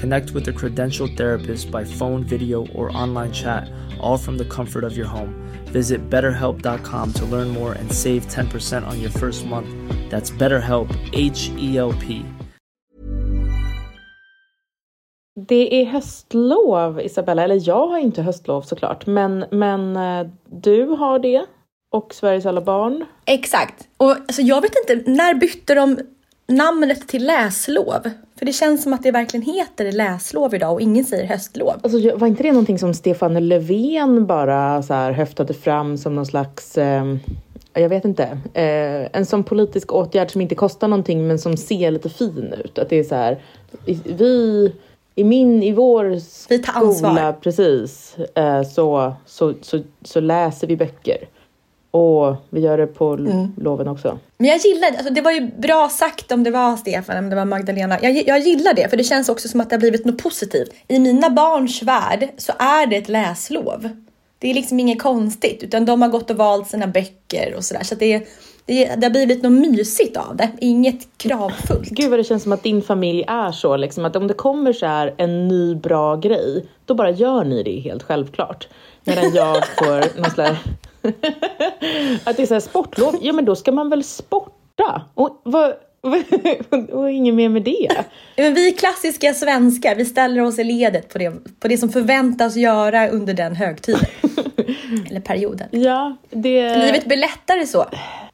Connect with a credentialed therapist by phone, video, or online chat, all from the comfort of your home. Visit betterhelp.com to learn more and save 10% on your first month. That's BetterHelp, H E L P. Det är höstlov, Isabella. Eller jag har inte höstlov såklart, men, men eh, du har det. Och Sveriges alla barn. Exakt. Och alltså, jag vet inte, när bytte de namnet till läslov? För det känns som att det verkligen heter läslov idag och ingen säger höstlov. Alltså, var inte det någonting som Stefan Löfven bara så här höftade fram som någon slags eh, jag vet inte, eh, en sån politisk åtgärd som inte kostar någonting men som ser lite fin ut. Att det är så här, vi i min, i vår skola, precis, eh, så, så, så, så läser vi böcker. Och vi gör det på mm. loven också. Men jag gillar det. Alltså det var ju bra sagt om det var Stefan, om det var Magdalena. Jag, jag gillar det, för det känns också som att det har blivit något positivt. I mina barns värld så är det ett läslov. Det är liksom inget konstigt, utan de har gått och valt sina böcker och sådär. Så, så det, det, det har blivit något mysigt av det, inget kravfullt. Gud vad det känns som att din familj är så, liksom, att om det kommer så här en ny bra grej, då bara gör ni det helt självklart. Medan jag får någon slags att det är så här, sportlov, ja men då ska man väl sporta? Och vad, och inget mer med det. Men vi klassiska svenskar, vi ställer oss i ledet på det, på det som förväntas göra under den högtiden. Eller perioden. Ja, det... Livet blir lättare så.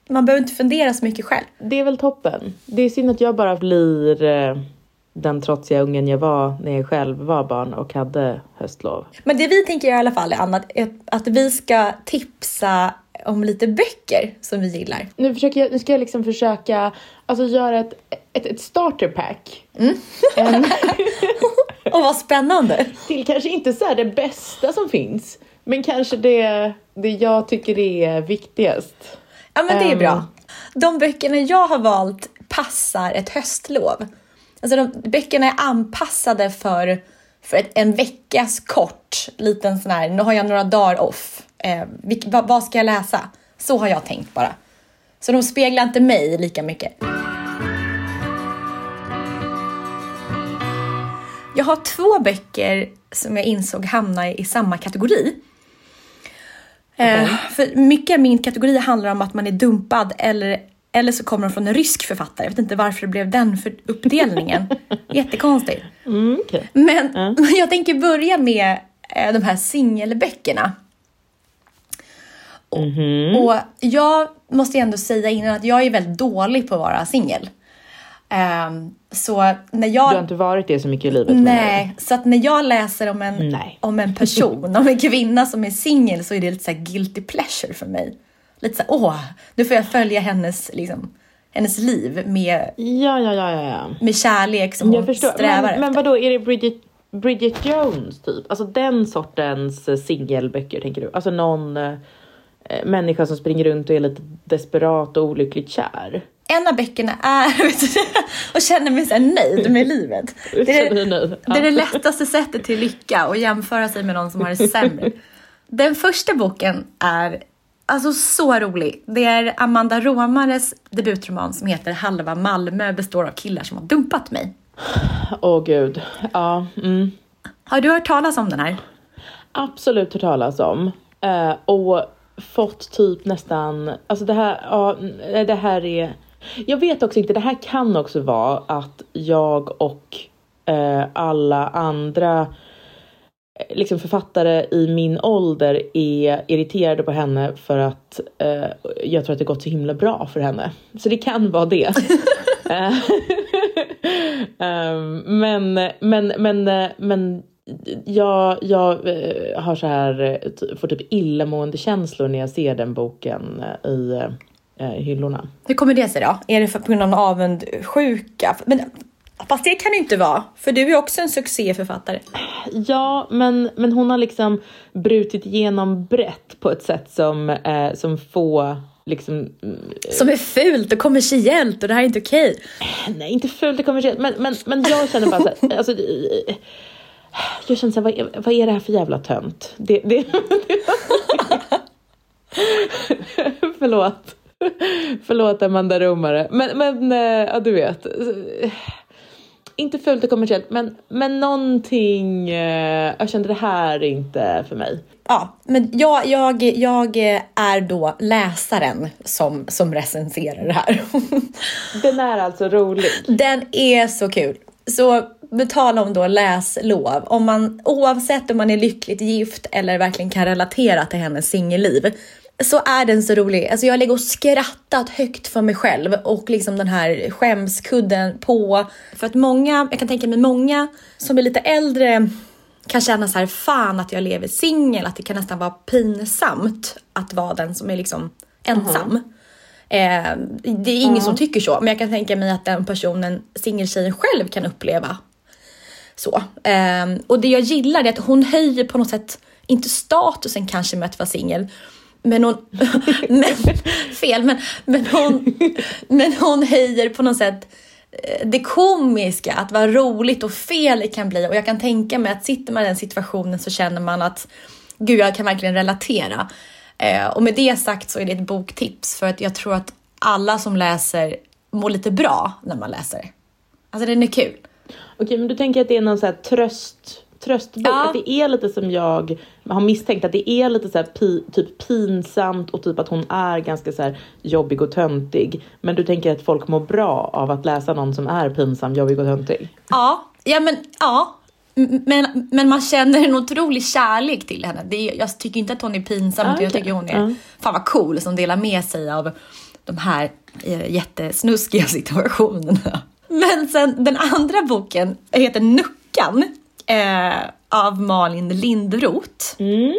Man behöver inte fundera så mycket själv. Det är väl toppen. Det är synd att jag bara blir eh, den trotsiga ungen jag var när jag själv var barn och hade höstlov. Men det vi tänker i alla fall är annat, att vi ska tipsa om lite böcker som vi gillar. Nu, försöker jag, nu ska jag liksom försöka alltså, göra ett, ett, ett starter pack. Mm. En... och vad spännande! Till kanske inte så det bästa som finns, men kanske det, det jag tycker är viktigast. Ja, men det är um... bra. De böckerna jag har valt passar ett höstlov. Alltså de, böckerna är anpassade för, för ett, en veckas kort liten sån här, nu har jag några dagar off. Eh, vilk, vad, vad ska jag läsa? Så har jag tänkt bara. Så de speglar inte mig lika mycket. Jag har två böcker som jag insåg hamnar i samma kategori. Okay. Eh, för mycket av min kategori handlar om att man är dumpad eller eller så kommer de från en rysk författare. Jag vet inte varför det blev den för uppdelningen. Jättekonstigt. Mm, okay. Men mm. jag tänker börja med eh, de här singelböckerna. Mm -hmm. Och jag måste ändå säga innan att jag är väldigt dålig på att vara singel. Um, så när jag... Du har inte varit det så mycket i livet? Nej, så att när jag läser om en, om en person, om en kvinna som är singel så är det lite så guilty pleasure för mig lite såhär, åh, nu får jag följa hennes, liksom, hennes liv med, ja, ja, ja, ja. med kärlek som jag hon förstår. strävar men, efter. Men vadå, är det Bridget, Bridget Jones typ? Alltså den sortens eh, singelböcker tänker du? Alltså någon äh, människa som springer runt och är lite desperat och olyckligt kär? en av böckerna är och känner mig så nöjd med livet. Det är, det är det lättaste sättet till lycka och jämföra sig med någon som har det sämre. Den första boken är Alltså så rolig. Det är Amanda Romares debutroman som heter Halva Malmö består av killar som har dumpat mig. Åh gud. Ja. Mm. Har du hört talas om den här? Absolut hört talas om. Eh, och fått typ nästan, alltså det här, ja, det här är, jag vet också inte, det här kan också vara att jag och eh, alla andra liksom författare i min ålder är irriterade på henne för att eh, jag tror att det gått så himla bra för henne. Så det kan vara det. um, men, men, men, men jag, jag eh, har så här, får typ illamående känslor när jag ser den boken i eh, hyllorna. Hur kommer det sig då? Är det för, på grund av avundsjuka? Men, fast det kan det inte vara, för du är också en succéförfattare. Ja, men, men hon har liksom brutit igenom brett på ett sätt som, eh, som få Liksom, som är fult och kommersiellt och det här är inte okej. Nej, inte fult och kommersiellt, men, men, men jag känner bara så här, alltså, jag känner så här, vad, är, vad är det här för jävla tönt? Det, det, Förlåt. Förlåt Amanda Romare. Men, men eh, ja, du vet. Inte fult och kommersiellt, men, men någonting. Eh, jag kände det här är inte för mig. Ja, men jag, jag, jag är då läsaren som, som recenserar det här. Den är alltså rolig. Den är så kul. Så betala om då läslov. Om man, oavsett om man är lyckligt gift eller verkligen kan relatera till hennes singelliv så är den så rolig. Alltså jag legat och skrattat högt för mig själv och liksom den här skämskudden på. För att många, jag kan tänka mig många som är lite äldre kan känna så här, fan att jag lever singel, att det kan nästan vara pinsamt att vara den som är liksom ensam. -huh. Eh, det är ingen -huh. som tycker så, men jag kan tänka mig att den personen, singeltjejen själv kan uppleva så. Eh, och det jag gillar är att hon höjer på något sätt, inte statusen kanske med att vara singel, men hon, men, fel, men, men, hon, men hon höjer på något sätt eh, det komiska, att vad roligt och fel det kan bli. Och jag kan tänka mig att sitter man i den situationen så känner man att gud, jag kan verkligen relatera. Eh, och med det sagt så är det ett boktips för att jag tror att alla som läser mår lite bra när man läser. Alltså den är kul. Okej, men du tänker att det är någon så här tröst tröstbok. Ja. Att det är lite som jag har misstänkt, att det är lite så pi, typ pinsamt och typ att hon är ganska så jobbig och töntig. Men du tänker att folk mår bra av att läsa någon som är pinsam, jobbig och töntig? Ja, ja men ja. Men, men man känner en otrolig kärlek till henne. Det är, jag tycker inte att hon är pinsam, ah, okay. jag tycker hon är, ah. fan vad cool som delar med sig av de här eh, jättesnuskiga situationerna. Men sen den andra boken heter Nuckan eh, av Malin Lindroth. Mm.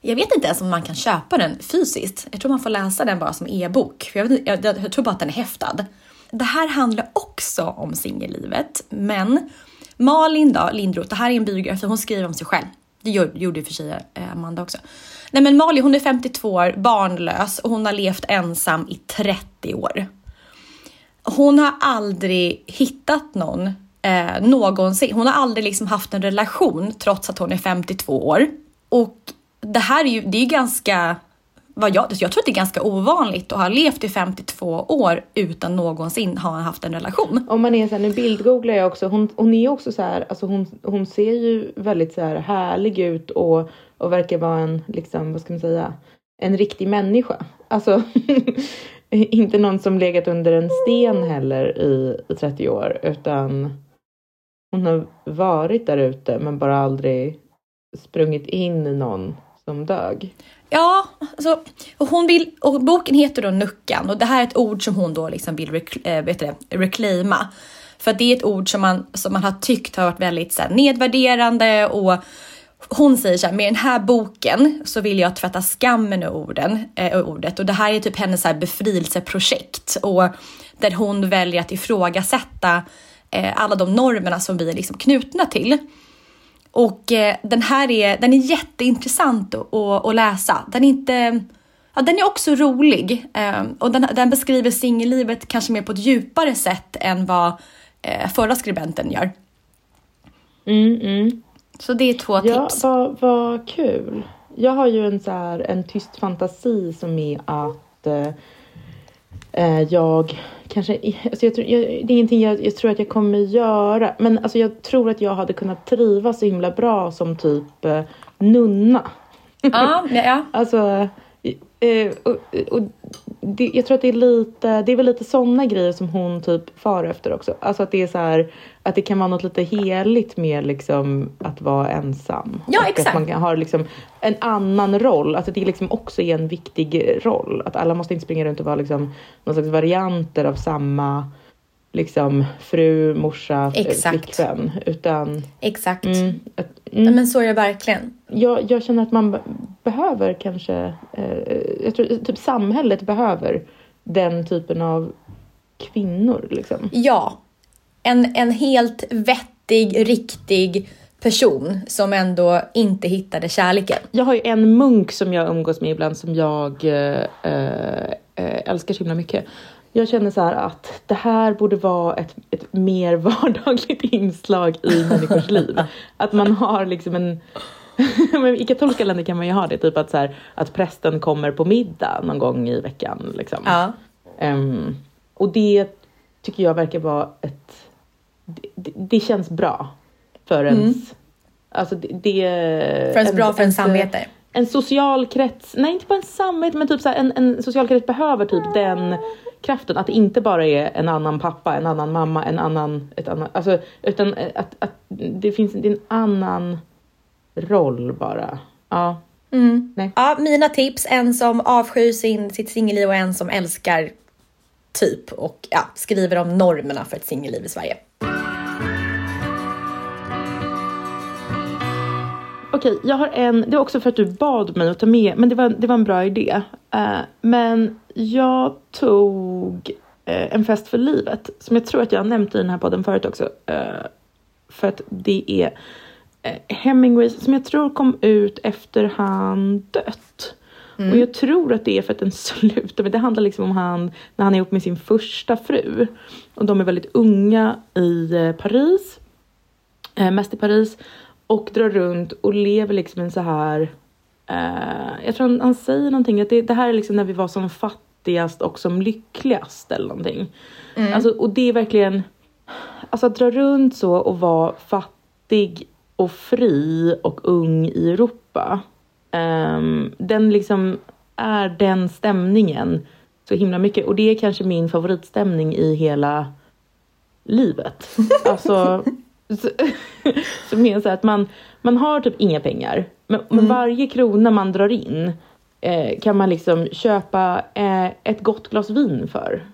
Jag vet inte ens om man kan köpa den fysiskt. Jag tror man får läsa den bara som e-bok. Jag, jag, jag, tror bara att den är häftad. Det här handlar också om singellivet, men Malin då, Lindroth, det här är en biografi, hon skriver om sig själv. Det gjorde för sig eh, Amanda också. Nej men Malin, hon är 52 år, barnlös och hon har levt ensam i 30 år. Hon har aldrig hittat någon eh, någonsin. Hon har aldrig liksom haft en relation trots att hon är 52 år. Och det här är ju, det är ganska, vad jag, jag tror att det är ganska ovanligt att ha levt i 52 år utan någonsin ha haft en relation. Om man är så här, nu bildgooglar jag också, hon, hon är också så här, alltså hon, hon ser ju väldigt så här härlig ut och, och verkar vara en, liksom, vad ska man säga, en riktig människa. Alltså inte någon som legat under en sten heller i, i 30 år utan hon har varit där ute men bara aldrig sprungit in i någon som dög. Ja, alltså, och hon vill, och boken heter då Nuckan och det här är ett ord som hon då liksom vill rek, äh, eh, vet det, reclaima. För det är ett ord som man, som man har tyckt har varit väldigt så här, nedvärderande och hon säger så här, med den här boken så vill jag tvätta skammen ur orden, äh, ordet och det här är typ hennes så här befrielseprojekt och där hon väljer att ifrågasätta eh, alla de normerna som vi är liksom knutna till. Och eh, den här är, den är jätteintressant att, att, läsa. Den är inte... Ja, den är också rolig eh, och den, den beskriver singellivet kanske mer på ett djupare sätt än vad eh, förra skribenten gör. Mm, mm. Så det är två ja, tips. Vad, vad kul. jag har ju en, så här, en tyst fantasi som är att jag kanske, alltså jag tror, jag, det är ingenting jag, jag, tror att jag kommer göra, men alltså jag tror att jag hade kunnat trivas så himla bra som typ eh, nunna. Ja, ja. alltså, eh, och, och det, jag tror att det är lite, det är väl lite sådana grejer som hon typ far efter också. Alltså att det är så här, att det kan vara något lite heligt med liksom att vara ensam. Ja, och exakt. Att man kan ha liksom en annan roll, alltså det liksom också är en viktig roll. Att alla måste inte springa runt och vara liksom någon slags varianter av samma liksom fru, morsa, Exakt. flickvän. Utan, Exakt. mm, att, Nej, mm, men så är det verkligen. jag, jag känner att man be- behöver kanske, eh, jag tror typ samhället behöver den typen av kvinnor liksom. Ja. En, en helt vettig, riktig person som ändå inte hittade kärleken. Jag har ju en munk som jag umgås med ibland som jag eh, eh, älskar så himla mycket. Jag känner så här att det här borde vara ett, ett mer vardagligt inslag i människors liv. Att man har liksom en men I katolska länder kan man ju ha det, typ att, så här, att prästen kommer på middag någon gång i veckan. Liksom. Ja. Ehm, och det tycker jag verkar vara ett... Det, det, känns bra för ens... Alltså det, det, Mm. För ens bra för ens samvete. En social krets, nej inte bara en samvete men typ så här, en, en social krets behöver typ den kraften. Att det inte bara är en annan pappa, en annan mamma, en annan... Ett annat, alltså, utan att, att det finns det en annan roll bara. Ja. Mm. Nej. Ja, mina tips. En som avskyr sin, sitt singelliv och en som älskar typ och ja, skriver om normerna för ett singelliv i Sverige. Okej, jag har en, det var också för att du bad mig att ta med, men det var, det var en bra idé. Eh, men jag tog eh, En fest för livet, som jag tror att jag har nämnt i den här podden förut också. Eh, för att det är Hemingways som jag tror kom ut efter han dött. Och jag tror att det är för att den slutar, men det handlar liksom om han, när han är ihop med sin första fru. Och de är väldigt unga i Paris, eh, mest i Paris. Och drar runt och lever liksom en så här, eh, jag tror han, han säger någonting, att det, det här är liksom när vi var som fattigast och som lyckligast eller någonting. Alltså, och det är verkligen, alltså att dra runt så och vara fattig och fri och ung i Europa. ehm, den liksom är den stämningen så himla mycket. Och det är kanske min favoritstämning i hela livet. Alltså, så, som är så att man, man har typ inga pengar. Men, men varje krona man drar in eh, kan man liksom köpa eh, ett gott glas vin för.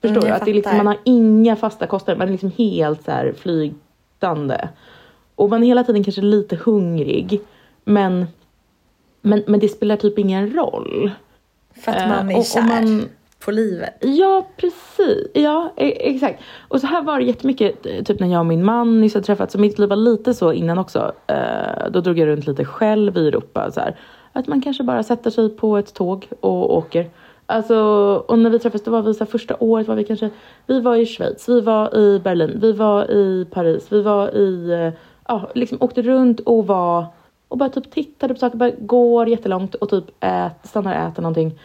Förstår Mm, du? Att det är liksom, man har inga fasta kostnader, man är liksom helt så här flygande. Och man är hela tiden kanske lite hungrig. Men, men, men det spelar typ ingen roll. För att Eh, man är och- och kär man- på livet. Ja, precis. Ja, e-, exakt. Och så här var det jättemycket, eh, typ när jag och min man nyss hade träffats. Så mitt liv var lite så innan också. Eh, då drog jag runt lite själv i Europa. Så här. Att man kanske bara sätter sig på ett tåg och åker. Alltså, och när vi träffades, då var vi så här, första året var vi kanske, vi var i Schweiz, vi var i Berlin, vi var i Paris, vi var i, eh, ja, liksom åkte runt och var, och bara typ tittade på saker, bara går jättelångt och typ ät, stannar och äter någonting.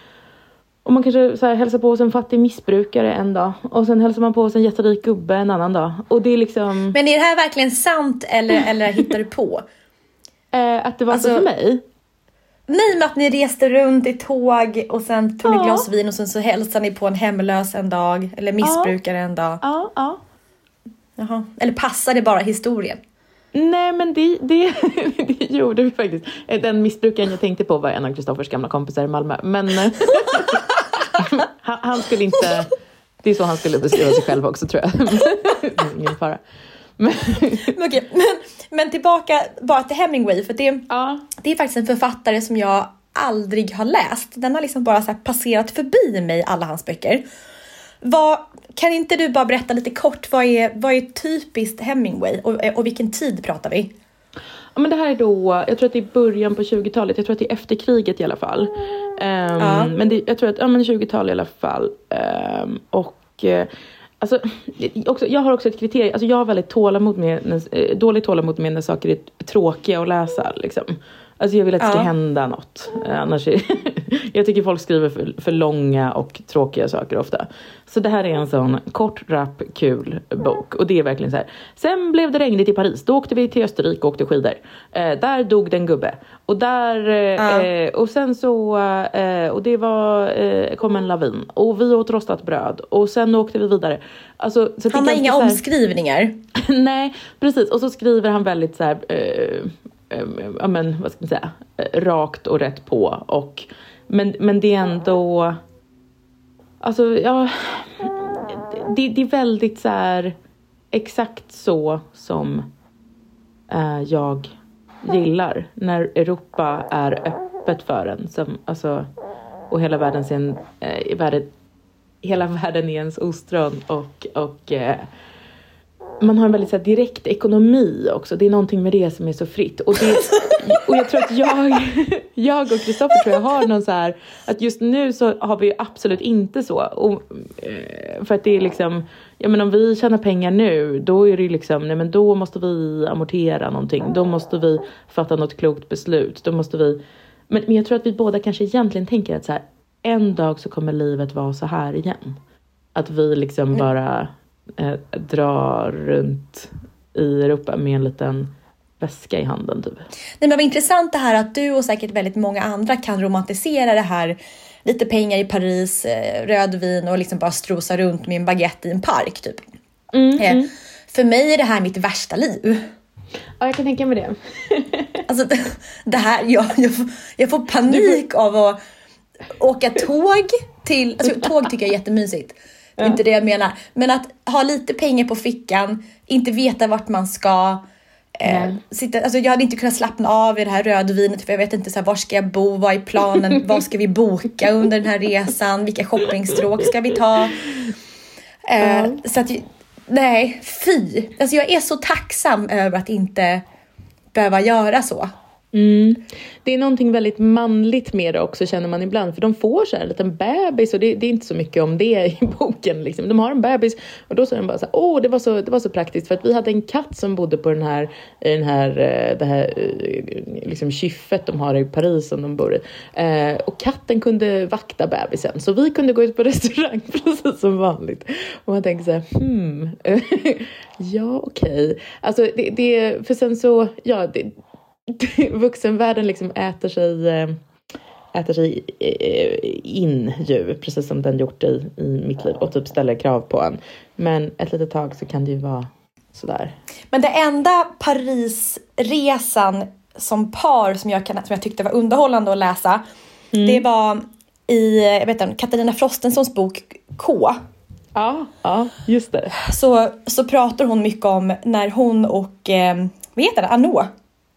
Och man kanske så här, hälsar på hos en fattig missbrukare en dag och sen hälsar man på hos en jätterik gubbe en annan dag. Och det är liksom Men är det här verkligen sant eller, eller hittar du på? eh, att det var Alltså- så för mig. Nej, men att ni reste runt i tåg och sen tog ni Ja. glas vin och sen så hälsade ni på en hemlös en dag eller missbrukare en dag. Ja, ja. Jaha. Eller passade bara historien? Nej men det, det, det gjorde vi faktiskt. Eh, Den missbrukaren jag tänkte på var en av Kristoffers gamla kompisar i Malmö. Men han, han skulle inte, det är så han skulle beskriva sig själv också tror jag. Ingen fara. Men, Men, okej, men, men tillbaka bara till Hemingway för det, ja. det är faktiskt en författare som jag aldrig har läst. Den har liksom bara passerat förbi mig, alla hans böcker. Vad, kan inte du bara berätta lite kort, vad är, vad är typiskt Hemingway och, och vilken tid pratar vi? Ja, men det här är då, jag tror att det är början på 20-talet, jag tror att det är efter kriget i alla fall. Ehm, Ja. Men det, jag tror att, ja men 20-tal i alla fall. Ehm, och eh, alltså, också, jag har också ett kriterium, alltså jag har väldigt tålamod med, eh, dåligt tålamod med när saker är tråkiga att läsa. Liksom. Alltså jag vill att det ska Ja. hända något. Eh, Annars är, jag tycker folk skriver för, för långa och tråkiga saker ofta. Så det här är en sån kort, rapp, kul bok. Och det är verkligen så här. Sen blev det regnigt i Paris. Då åkte vi till Österrike och åkte skidor. Eh, där dog det en gubbe. Och där, eh, Ja. eh, och sen så, eh, och det var, eh, kom en lavin. Och vi åt rostat bröd. Och sen åkte vi vidare. Alltså, så Han har inga här- omskrivningar. Nej, precis. Och så skriver han väldigt så här, Ehm, ja men vad ska man säga, eh, rakt och rätt på. Och, men, men det är ändå, alltså ja, det, det är väldigt så här exakt så som eh, jag gillar när Europa är öppet för en. Som, alltså, och hela världen, sin, eh, världen, hela världen är ens ostron och, och eh, man har en väldigt så här, direkt ekonomi också. Det är någonting med det som är så fritt. Och, det, och jag tror att jag, jag och Kristoffer tror jag har någon så här, att just nu så har vi ju absolut inte så. Och, eh, för att det är liksom, ja men om vi tjänar pengar nu, då är det ju liksom, nej men då måste vi amortera någonting. Då måste vi fatta något klokt beslut. Då måste vi, men, men jag tror att vi båda kanske egentligen tänker att så här, en dag så kommer livet vara så här igen. Att vi liksom bara eh, drar runt i Europa med en liten väska i handen typ. Nej, men vad intressant det här att du och säkert väldigt många andra kan romantisera det här. Lite pengar i Paris, eh, rödvin och liksom bara strosa runt med en baguette i en park typ. Eh, För mig är det här mitt värsta liv. Ja, jag kan tänka mig det. Alltså det, det här, jag, jag, får- jag får panik av att åka tåg till, alltså tåg tycker jag är jättemysigt. Det är inte det jag menar. Men att ha lite pengar på fickan, inte veta vart man ska. Eh, sitta, alltså jag hade inte kunnat slappna av i det här rödvinet för jag vet inte så här, var ska jag bo, vad är planen, vad ska vi boka under den här resan, vilka shoppingstråk ska vi ta? Eh, Så att, nej, fy. Alltså jag är så tacksam över att inte behöva göra så. Mm. Det är någonting väldigt manligt med det också känner man ibland för de får så här en liten bebis och det, det är inte så mycket om det i boken. Liksom. De har en bebis och då säger de bara så här, åh det var så, det var så praktiskt för att vi hade en katt som bodde på den här, i den här, eh, det här eh, liksom kyffet de har i Paris som de bor i. Eh, och katten kunde vakta bebisen så vi kunde gå ut på restaurang precis som vanligt. Och man tänker så här, hmm, ja okej. Alltså det, det, för sen så, ja det, vuxenvärlden liksom äter sig, eh, äter sig eh, in ju, precis som den gjort i, i mitt liv och typ ställer krav på en. Men ett litet tag så kan det ju vara sådär. Men det enda Parisresan som par som jag, kan, som jag tyckte var underhållande att läsa, det var i jag vet inte, Katarina Frostensons bok K. Ja, ja, just det. Så, så pratar hon mycket om när hon och, eh, vad heter det, Arnaud?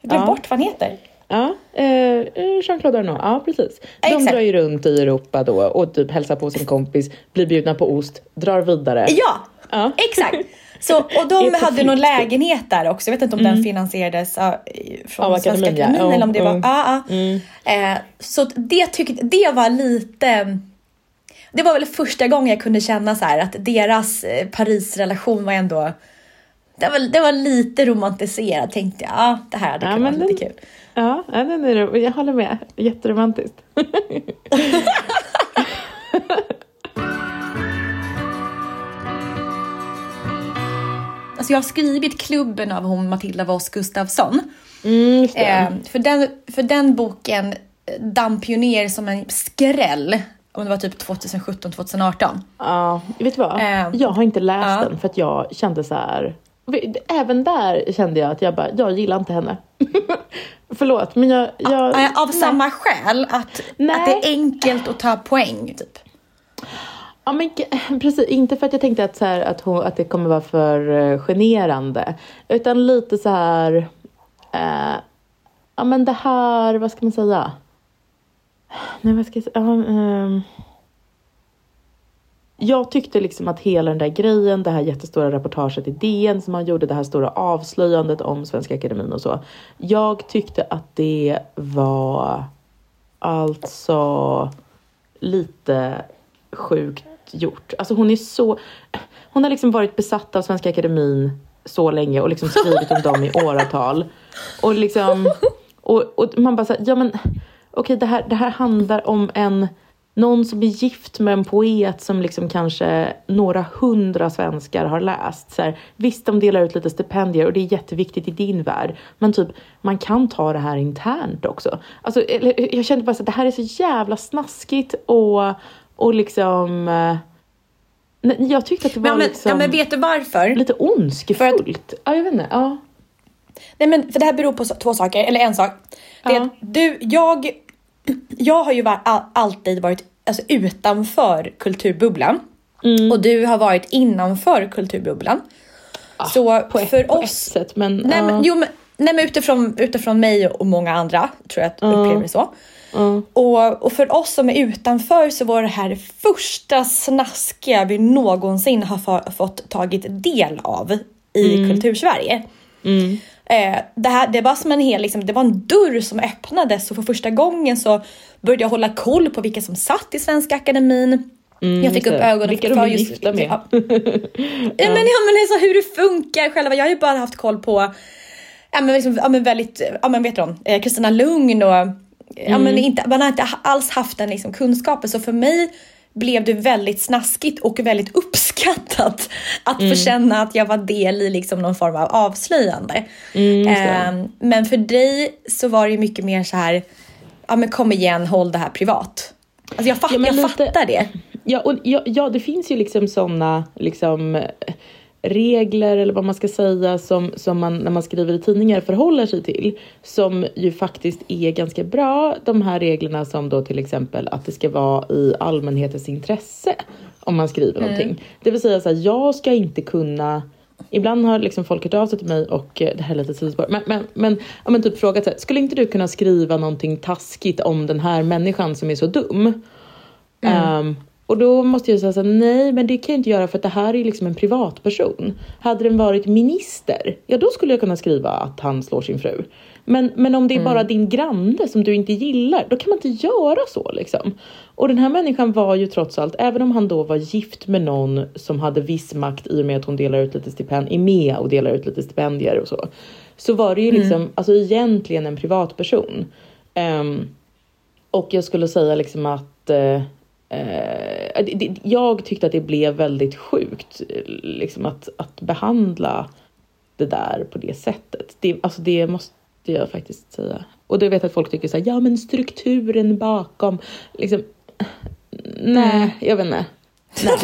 Jag glömde Ja. bort vad han heter. Ja, eh, Jean-Claude Arnault, ja precis. De Exakt. drar ju runt i Europa då och typ hälsar på sin kompis, blir bjudna på ost, drar vidare. Ja, Ja. exakt. Så, och de hade flykt, någon lägenhet där också. Jag vet inte om den finansierades ja, från Av Svenska akademin, ja. Ja, eller om det var... mm. Ja, ja. Eh, så det, tyckte, det var lite... Det var väl första gången jag kunde känna så här att deras eh, Paris-relation var ändå... Det var, det var lite romantiserad tänkte jag. Ja, det här hade Ja, kunnat vara lite kul. Ja, den är, jag håller med. Jätteromantiskt. Alltså jag har skrivit klubben av hon Matilda Voss Gustafsson. Mm. Eh, för, den, för den boken eh, damp ju ner som en skräll. Om det var typ 2017-2018. Ja, vet du vad? Ehm, jag har inte läst ja. den för att jag kände så här. Även där kände jag att jag bara, jag gillar inte henne. Förlåt, men jag... jag Av nej. samma skäl, att, Nej. att det är enkelt att ta poäng. Typ. Ja, men precis. Inte för att jag tänkte att, så här, att, hon, att det kommer vara för eh, generande. Utan lite så här... Eh, ja, men det här, vad ska man säga? Nej, vad ska jag säga? Ja, ehm jag tyckte liksom att hela den där grejen, det här jättestora reportaget i DN som han gjorde, det här stora avslöjandet om Svenska Akademin och så. Jag tyckte att det var alltså lite sjukt gjort. Alltså hon är så... Hon har liksom varit besatt av Svenska Akademin så länge och liksom skrivit om dem i åratal. Och liksom... Och, och man bara såhär, ja men okej det, här, det här handlar om en någon som är gift med en poet som liksom kanske några hundra svenskar har läst. Så här, visst, de delar ut lite stipendier och det är jätteviktigt i din värld. Men typ, man kan ta det här internt också. Alltså, jag kände bara att det här är så jävla snaskigt och, och liksom... Eh, jag tyckte att det var men, men, liksom... Ja, men vet du varför? Lite ondskefullt. Att, ja, jag vet inte. Ja. Nej, men för det här beror på två saker, eller en sak. Det är att du, jag, jag har ju var, alltid varit alltså, utanför kulturbubblan. Mm. Och du har varit innanför kulturbubblan. Ah, så på ett, för på oss... Ett sätt, men... Nej, uh. men, jo, men, nej, men utifrån, utifrån mig och många andra tror jag att uh. upplever det så. Uh. Och, och för oss som är utanför så var det här det första snaskiga vi någonsin har fått tagit del av i mm. kultursverige. Mm. Eh, det, här, det var som en hel, liksom, det var en dörr som öppnades och för första gången så började jag hålla koll på vilka som satt i Svenska Akademin. Mm, jag fick upp ögonen vilka för de är gifta med. Ja. ja. men, ja, men alltså, hur det funkar själva. Jag har ju bara haft koll på ja, men liksom, ja, men väldigt, ja, men vet du, eh, Kristina Lugn och mm. ja, men mm. inte, man har inte alls haft den liksom, kunskapen. Så för mig blev det väldigt snaskigt och väldigt uppskattat att mm. få känna att jag var del i liksom någon form av avslöjande. Mm, eh, men för dig så var det mycket mer så här, ja men kom igen, håll det här privat. Alltså jag, fatt, ja, jag lite, fattar det. Ja, och, ja, ja, det finns ju liksom sådana liksom, regler eller vad man ska säga som, som man när man skriver i tidningar förhåller sig till som ju faktiskt är ganska bra. De här reglerna som då till exempel att det ska vara i allmänhetens intresse om man skriver mm. någonting. Det vill säga så här, jag ska inte kunna Ibland har liksom folk hört av sig till mig och eh, det här är lite sidospår. Men, men, men, ja, men typ frågat så här, skulle inte du kunna skriva någonting taskigt om den här människan som är så dum? Mm. Um, och då måste jag säga så här, nej men det kan jag inte göra för att det här är liksom en privatperson. Hade den varit minister, ja då skulle jag kunna skriva att han slår sin fru. Men, men om det är mm. bara din granne som du inte gillar, då kan man inte göra så liksom. Och den här människan var ju trots allt, även om han då var gift med någon som hade viss makt i och med att hon delar ut lite stipendier, är med och delar ut lite stipendier och så. Så var det ju mm. liksom, alltså egentligen en privatperson. Um, och jag skulle säga liksom att uh, Eh, jag tyckte att det blev väldigt sjukt liksom att, att behandla det där på det sättet. Det, alltså det måste jag faktiskt säga. Och det vet jag att folk tycker så här, ja men strukturen bakom, liksom, nej, mm. jag vet inte. Nej.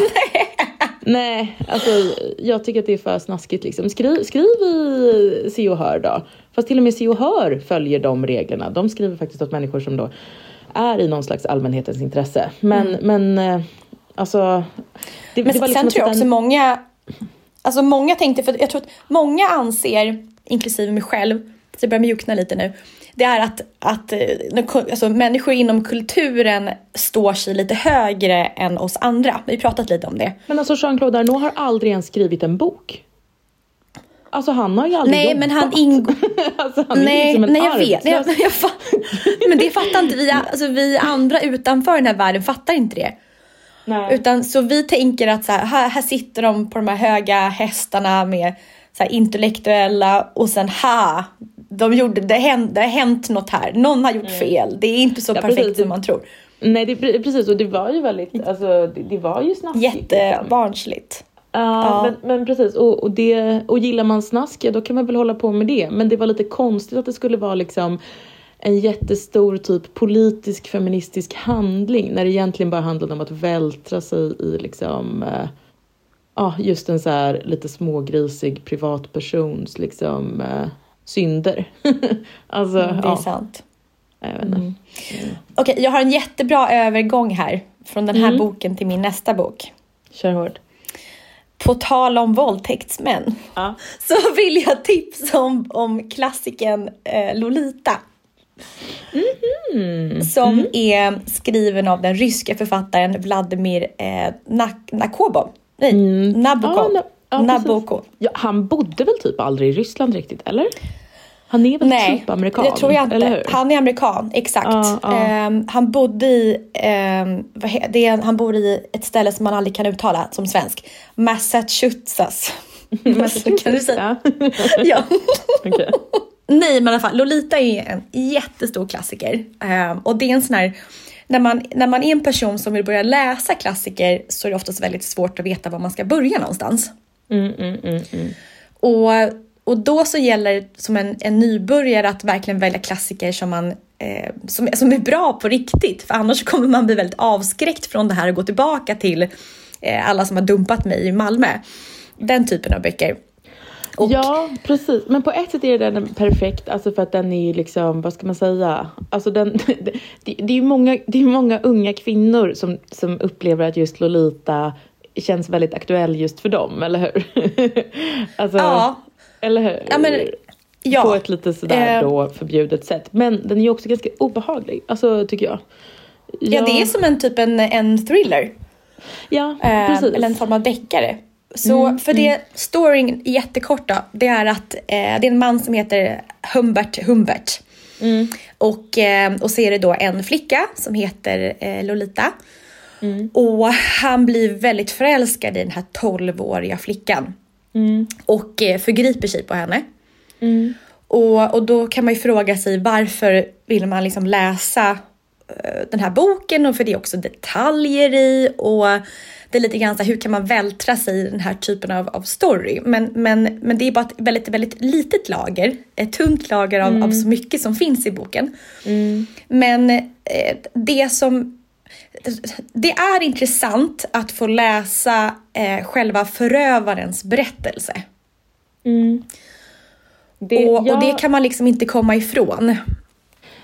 nej, alltså jag tycker att det är för snaskigt liksom. Skriv, skriv i Se och Hör då. Fast till och med Se och Hör följer de reglerna. De skriver faktiskt åt människor som då är i någon slags allmänhetens intresse. Men, mm. men eh, alltså. Det, men det var liksom sen tror jag också den... många, alltså många tänkte, för jag tror att många anser, inklusive mig själv, så det börjar mjukna lite nu, det är att, att eh, alltså, människor inom kulturen står sig lite högre än oss andra. Vi har pratat lite om det. Men alltså Jean-Claude Arnault har aldrig ens skrivit en bok. Alltså han har ju aldrig Nej jobbat. men han ingår... alltså, han nej, är nej jag vet. Jag, jag men det fattar inte vi, alltså, vi andra utanför den här världen fattar inte det. Nej. Utan så vi tänker att så här, här, sitter de på de här höga hästarna med så här, intellektuella och sen ha, de gjorde, det, hänt, det har hänt något här. Någon har gjort mm. fel. Det är inte så ja, perfekt precis. som man tror. Nej, det, precis. Och det var ju väldigt, alltså det, det var ju snaskigt. Liksom. Jättebarnsligt. Uh, ja. men, men, precis, och, och, det, och gillar man snask, ja, då kan man väl hålla på med det. Men det var lite konstigt att det skulle vara liksom en jättestor typ politisk feministisk handling när det egentligen bara handlade om att vältra sig i liksom uh, ja, just en så här lite smågrisig privatpersons liksom uh, synder. alltså, mm, det är ja. sant. Jag vet inte. Mm. Mm. Okej, okay, jag har en jättebra övergång här från den här mm. boken till min nästa bok. Kör hårt. På tal om våldtäktsmän ja. så vill jag tipsa om, om klassikern eh, Lolita. Mm. Som mm. är skriven av den ryska författaren Vladimir eh, Nak Nakobov. Nej, mm. Nabokov. Ja, ja, Nabokov. Ja, han bodde väl typ aldrig i Ryssland riktigt, eller? Han är väl Nej, typ amerikan? det tror jag inte. Han är amerikan, exakt. Uh, uh. Um, han bodde i, um, det är, han bor i ett ställe som man aldrig kan uttala som svensk. Massachusetts. Massachusetts, kan du säga? ja. okay. Nej, men i alla fall, Lolita är en jättestor klassiker. Eh, och det är en sån här, när man, när man är en person som vill börja läsa klassiker så är det oftast väldigt svårt att veta var man ska börja någonstans. Mm, mm, mm, mm. Och, och då så gäller det som en, en nybörjare att verkligen välja klassiker som man eh, som, som är bra på riktigt. För annars kommer man bli väldigt avskräckt från det här och gå tillbaka till eh, alla som har dumpat mig i Malmö. Den typen av böcker. Och... Ja, precis. Men på ett sätt är den perfekt, alltså för att den är ju liksom, vad ska man säga? Alltså den, det, det är ju många, det är många unga kvinnor som, som upplever att just Lolita känns väldigt aktuell just för dem, eller hur? alltså, ja. Eller hur? Ja, men, ja. På ett lite sådär eh. då förbjudet sätt. Men den är ju också ganska obehaglig, alltså tycker jag. Ja, ja det är som en typ en, en thriller. Ja, eh, precis. Eller en form av deckare. Så mm, för det, mm. storyn jättekort då, det är att eh, det är en man som heter Humbert Humbert. Mm. Och, eh, och så är det då en flicka som heter eh, Lolita. Mm. Och han blir väldigt förälskad i den här 12-åriga flickan. Mm. Och eh, förgriper sig på henne. Mm. Och, och då kan man ju fråga sig varför vill man liksom läsa uh, den här boken och för det är också detaljer i och det är lite grann så här, hur kan man vältra sig i den här typen av, av story? Men, men, men det är bara ett väldigt, väldigt litet lager, ett tunt lager av, mm. av så mycket som finns i boken. Mm. Men eh, det som det är intressant att få läsa eh, själva förövarens berättelse. Mm. Det, och, ja, och, det kan man liksom inte komma ifrån.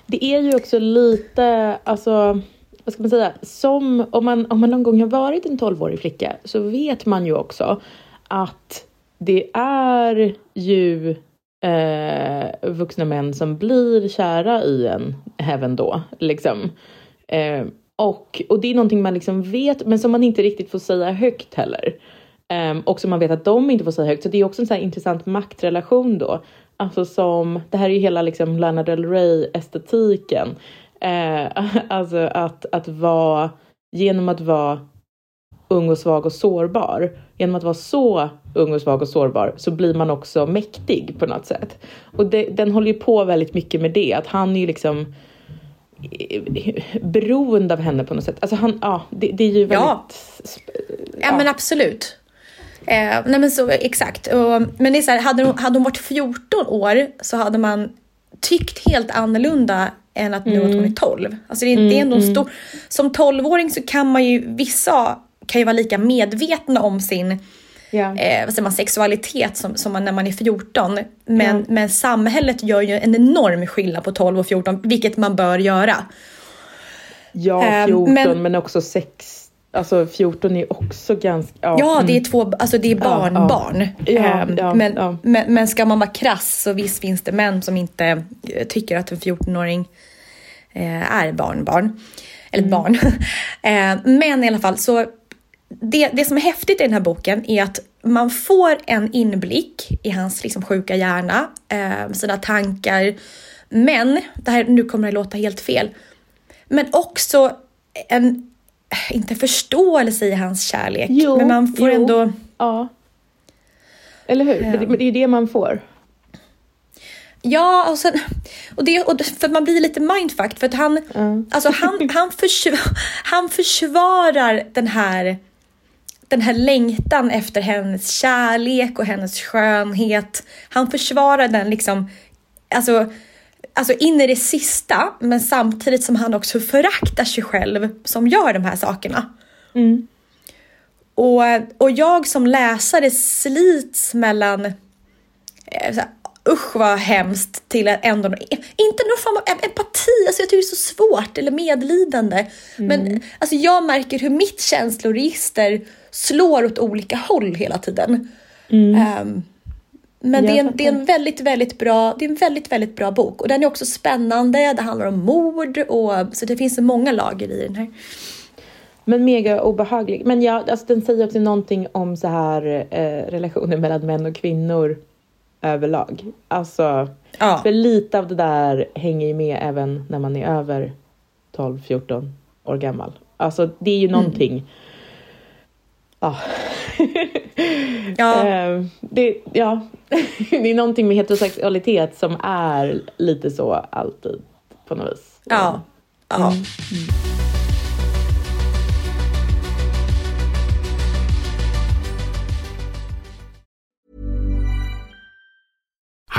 Det är ju också lite, alltså, vad ska man säga, som om man, om man någon gång har varit en 12-årig flicka så vet man ju också att det är ju eh, vuxna män som blir kära i en även då. Liksom. Eh, och, och det är någonting man liksom vet men som man inte riktigt får säga högt heller. Um, och som man vet att de inte får säga högt. Så det är också en sån intressant maktrelation då. Alltså som, det här är ju hela liksom Lana Del Rey estetiken. Ehm, uh, alltså att, att vara, genom att vara ung och svag och sårbar. Genom att vara så ung och svag och sårbar så blir man också mäktig på något sätt. Och det, den håller ju på väldigt mycket med det, att han är ju liksom beroende av henne på något sätt. Alltså han, ja, det, det är ju väldigt... Ja, ja men absolut. Eh, nej men så exakt. Och, men det är så här, hade hon, hade hon varit 14 år så hade man tyckt helt annorlunda än att nu mm. att hon är 12. Alltså det, mm, det är ändå mm. stor... Som 12-åring så kan man ju, vissa kan ju vara lika medvetna om sin ja. eh, vad säger man, sexualitet som, som man, när man är 14. Men, ja. men samhället gör ju en enorm skillnad på 12 och 14, vilket man bör göra. Ja, 14 eh, men, men också sex Alltså 14 är också ganska... Ja, ja det är mm. två, alltså det är barn, ja, barn. Ja, ja, men, men, men, ska man vara krass så visst finns det män som inte eh, tycker att en 14-åring eh, är barnbarn. Eller mm. barn. eh, men i alla fall, så det, det som är häftigt i den här boken är att man får en inblick i hans liksom, sjuka hjärna, eh, sina tankar. Men, det här, nu kommer det låta helt fel, men också en, inte förståelse i hans kärlek, jo, men man får jo, ändå... Ja. Eller hur? Ja. Det, det är det man får. Ja, och, sen, och, det, och för man blir lite mindfucked för att han, mm. alltså han, han, försvar, han försvarar den här den här längtan efter hennes kärlek och hennes skönhet. Han försvarar den liksom, alltså, alltså in i det sista, men samtidigt som han också föraktar sig själv som gör de här sakerna. Mm. Och, och jag som läsare slits mellan eh, usch vad hemskt till ändå, inte någon form av empati, alltså jag tycker det är så svårt, eller medlidande. Mm. Men alltså jag märker hur mitt känsloregister slår åt olika håll hela tiden. Mm. Um, men det är, en, det är en väldigt, väldigt bra, det är en väldigt, väldigt bra bok och den är också spännande. Det handlar om mord och så det finns så många lager i den här. Men mega obehaglig. Men ja, alltså den säger också någonting om så här eh, relationer mellan män och kvinnor överlag. Alltså, ja. för lite av det där hänger ju med även när man är över 12-14 år gammal. Alltså det är ju mm. någonting. Mm. Ja. Ja. Eh, det, ja. det är någonting med heterosexualitet som är lite så alltid på något vis. Ja. ja.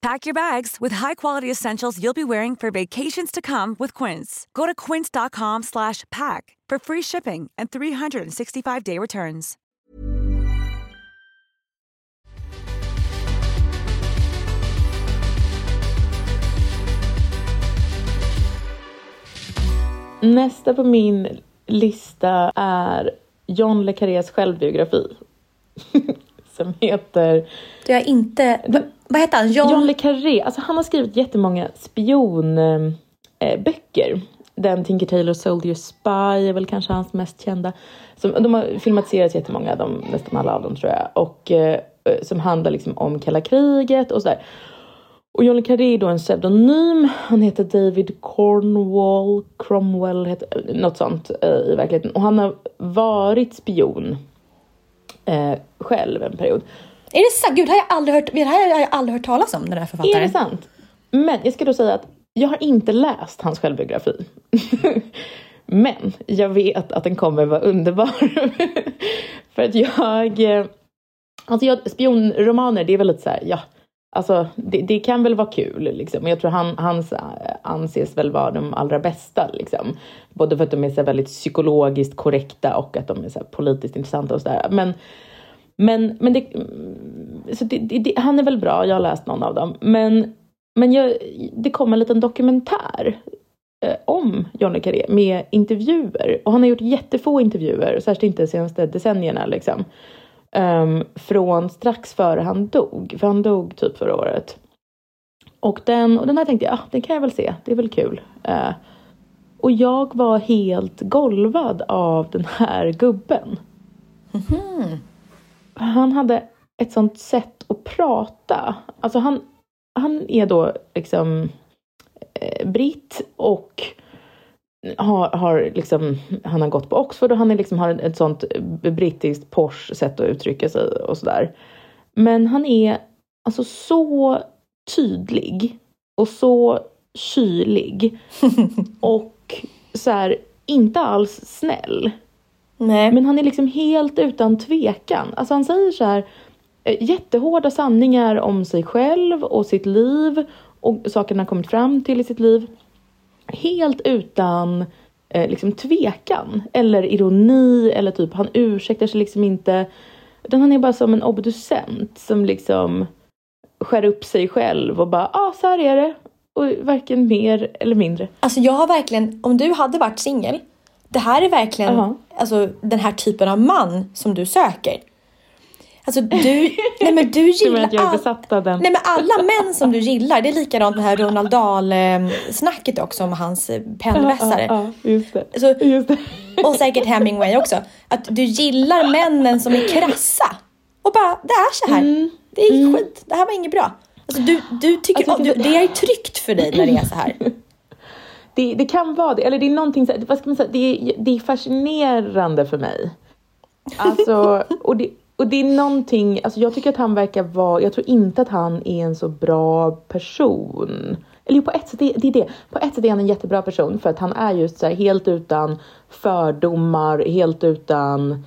Pack your bags with high-quality essentials you'll be wearing for vacations to come with Quince. Go to quince.com slash pack for free shipping and 365-day returns. Nästa på min lista är John Le Carrés självbiografi. som heter... Det har inte... Vad heter han? John... John Le Carré. Alltså han har skrivit jättemånga spionböcker. Ehm, eh, Den Tinker Tailor Soldier Spy är väl kanske hans mest kända. Som, de har filmatiserats jättemånga, de, nästan alla av dem tror jag. Och eh, eh, som handlar liksom om kalla kriget och sådär. Och John Le Carré är då en pseudonym. Han heter David Cornwall, Cromwell, heter, eh, något sånt eh, i verkligheten. Och han har varit spion eh, själv en period. Är det sant? Gud, det har jag aldrig hört, det här har jag aldrig hört talas om, den här författaren. Är det sant? Men jag ska då säga att jag har inte läst hans självbiografi. Men jag vet att den kommer vara underbar. För att jag... Eh, alltså jag, spionromaner, det är väl lite så här, ja. Alltså det, det kan väl vara kul liksom. Jag tror han, hans eh, anses väl vara de allra bästa liksom. Både för att de är så väldigt psykologiskt korrekta och att de är så politiskt intressanta och sådär. Men, men, men det, så det, det, det, han är väl bra, jag har läst någon av dem. Men, men jag, det kom en liten dokumentär eh, om Johnny Carré med intervjuer. Och han har gjort jättefå intervjuer, särskilt inte de senaste decennierna liksom. Um, från strax före han dog, för han dog typ förra året. Och den, och den här tänkte jag, ah, den kan jag väl se, det är väl kul. Uh, och jag var helt golvad av den här gubben. Mhm. Han hade ett sånt sätt att prata. Alltså han, han är då liksom eh, britt och har, har liksom, han har gått på Oxford och han är liksom, har ett sånt brittiskt Porsche sätt att uttrycka sig och sådär. Men han är alltså så tydlig och så kylig och så här, inte alls snäll. Nej. Men han är liksom helt utan tvekan. Alltså han säger så här eh, jättehårda sanningar om sig själv och sitt liv och saker han kommit fram till i sitt liv. Helt utan eh, liksom tvekan eller ironi eller typ han ursäktar sig liksom inte. Utan han är bara som en obducent som liksom skär upp sig själv och bara, ah, så här är det. Och varken mer eller mindre. Alltså jag har verkligen, om du hade varit singel, det här är verkligen Jaha. alltså, den här typen av man som du söker. Alltså du, nej men du gillar jag är besatt av den? Nej men alla män som du gillar, det är likadant med det här Ronald Dahl-snacket också om hans pennvässare. Ja, ja, just det. Så- just det. Och säkert Hemingway också. Att du gillar männen som är krassa. Och bara, det är så här. Mm. Det är skit, det här var inget bra. Alltså du, du tycker, Jag tycker du, det är tryggt för dig när det är så här. det, det kan vara det. Eller det är någonting, så- vad ska man säga, det det är fascinerande för mig. Alltså, och det, och det är någonting, alltså jag tycker att han verkar vara, jag tror inte att han är en så bra person. Eller på ett sätt, det, det är det. På ett sätt är han en jättebra person för att han är just så här helt utan fördomar, helt utan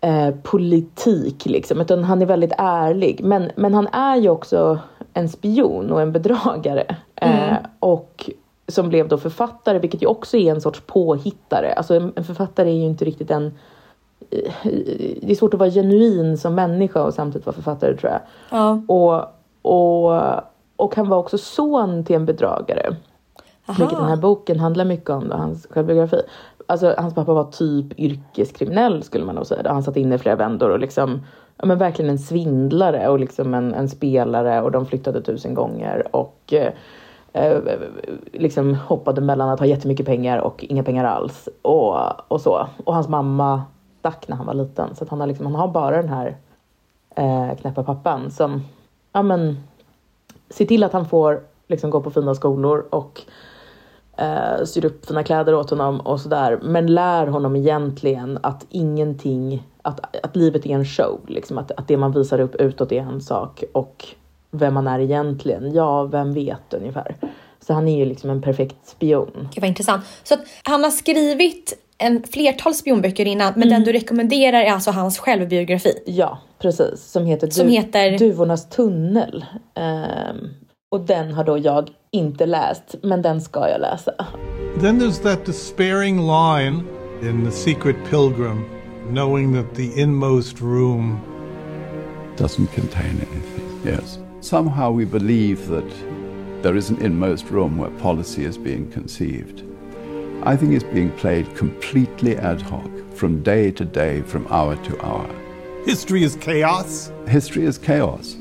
eh, politik liksom, utan han är väldigt ärlig. Men, men han är ju också en spion och en bedragare. Eh, och som blev då författare, vilket ju också är en sorts påhittare. Alltså en, en författare är ju inte riktigt en... eh, Det är svårt att vara genuin som människa och samtidigt vara författare tror jag. Ja. Och, och, och han var också son till en bedragare. Vilket den här boken handlar mycket om, då, hans självbiografi. Alltså hans pappa var typ yrkeskriminell skulle man nog säga. Han satt inne i flera vändor och liksom, ja men verkligen en svindlare och liksom en, en spelare och de flyttade tusen gånger och eh, Eh, liksom hoppade mellan att ha jättemycket pengar och inga pengar alls och, och så. Och hans mamma stack när han var liten så att han har liksom, han har bara den här eh, knäppa pappan som, ja men, ser till att han får liksom gå på fina skolor och eh, syr upp fina kläder åt honom och sådär. Men lär honom egentligen att ingenting, att, att livet är en show. Liksom. Att, att det man visar upp utåt är en sak och vem man är egentligen, ja, vem vet ungefär. Så han är ju liksom en perfekt spion. Gud vad intressant. Så att han har skrivit en flertal spionböcker innan, men den du rekommenderar är alltså hans självbiografi. Ja, precis. Som heter, Som heter? Duvornas tunnel. Ehm, och den har då jag inte läst, men den ska jag läsa. Then there's that despairing line in The Secret Pilgrim, knowing that the inmost room doesn't contain anything. Yes. Somehow we believe that there is an inmost room where policy is being conceived. I think it's being played completely ad hoc, from day to day, from hour to hour. history is chaos. History is chaos,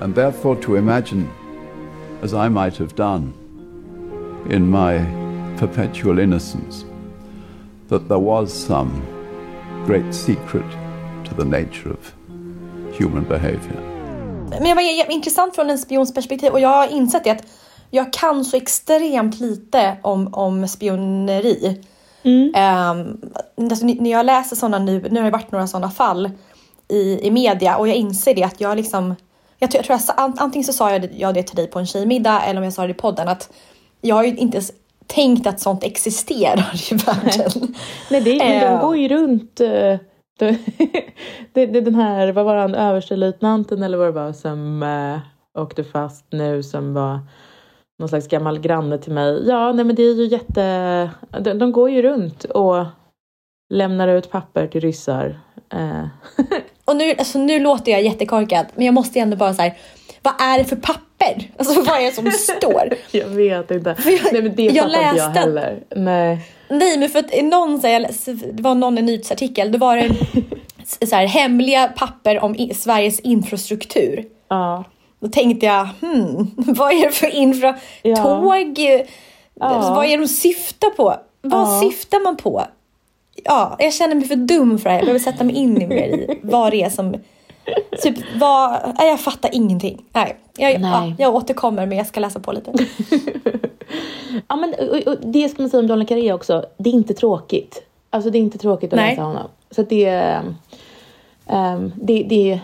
and therefore to imagine, as I might have done in my perpetual innocence, that there was some great secret to the nature of human behavior. Men det var intressant från en spions perspektiv och jag har insett det att jag kan så extremt lite om, om spioneri. Ehm, alltså, n- när jag läser sådana nu, nu har det varit några sådana fall i, i media och jag inser det att jag liksom jag tror, jag jag, antingen så sa jag det, jag det till dig på en tjejmiddag eller om jag sa det i podden att jag har ju inte ens tänkt att sånt existerar i världen. Nej, det, men de Eh. går ju runt. det, det, det, den här, vad var han, överstelöjtnanten eller vad det var som eh, åkte fast nu som var någon slags gammal granne till mig. Ja, nej men det är ju jätte... De, de går ju runt och lämnar ut papper till ryssar. Eh, Och nu, alltså, nu låter jag jättekorkad, men jag måste ändå bara så här, vad är det för papper? Alltså vad är det som står? jag vet inte. jag- nej men det jag fattar inte jag heller. Nej. Nej, men för att någon, så här, det var någon i en nyhetsartikel, då var det så här, hemliga papper om i, Sveriges infrastruktur. Ja. Då tänkte jag, hmm, vad är det för infra... Ja. Tåg? Ja. Vad är de syftar på? Vad Ja. syftar man på? Ja, jag känner mig för dum för det här. Jag behöver sätta mig in i mer i vad det är som... Typ, vad... Nej, jag fattar ingenting. Nej, jag, Nej. Ja, jag återkommer, men jag ska läsa på lite. Ja, men och, och det ska man säga om le Carré också. Det är inte tråkigt. Alltså det är inte tråkigt att Nej. läsa honom. Så det, um, det, det,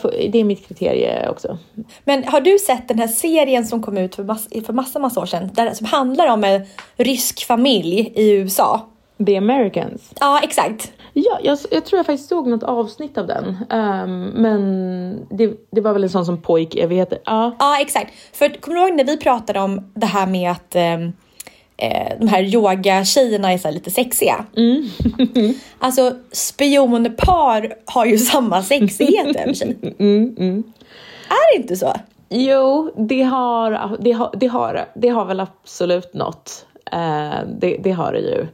får- det är mitt kriterie också. Men har du sett den här serien som kom ut för, mass, för massa, massa år sedan? Där, som handlar om en rysk familj i USA. The Americans. Ja, exakt. Ja, jag, jag tror jag faktiskt såg något avsnitt av den. Ehm, men det, det var väl en sån som pågick evigheter. Ja. Ja, exakt. För kommer du ihåg när vi pratade om det här med att ehm, eh, de här yoga-tjejerna är så lite sexiga? alltså spionpar har ju samma sexighet över sig. Är det inte så? Jo, det har, det har, det har, det har väl absolut något. Eh, det, det har det ju.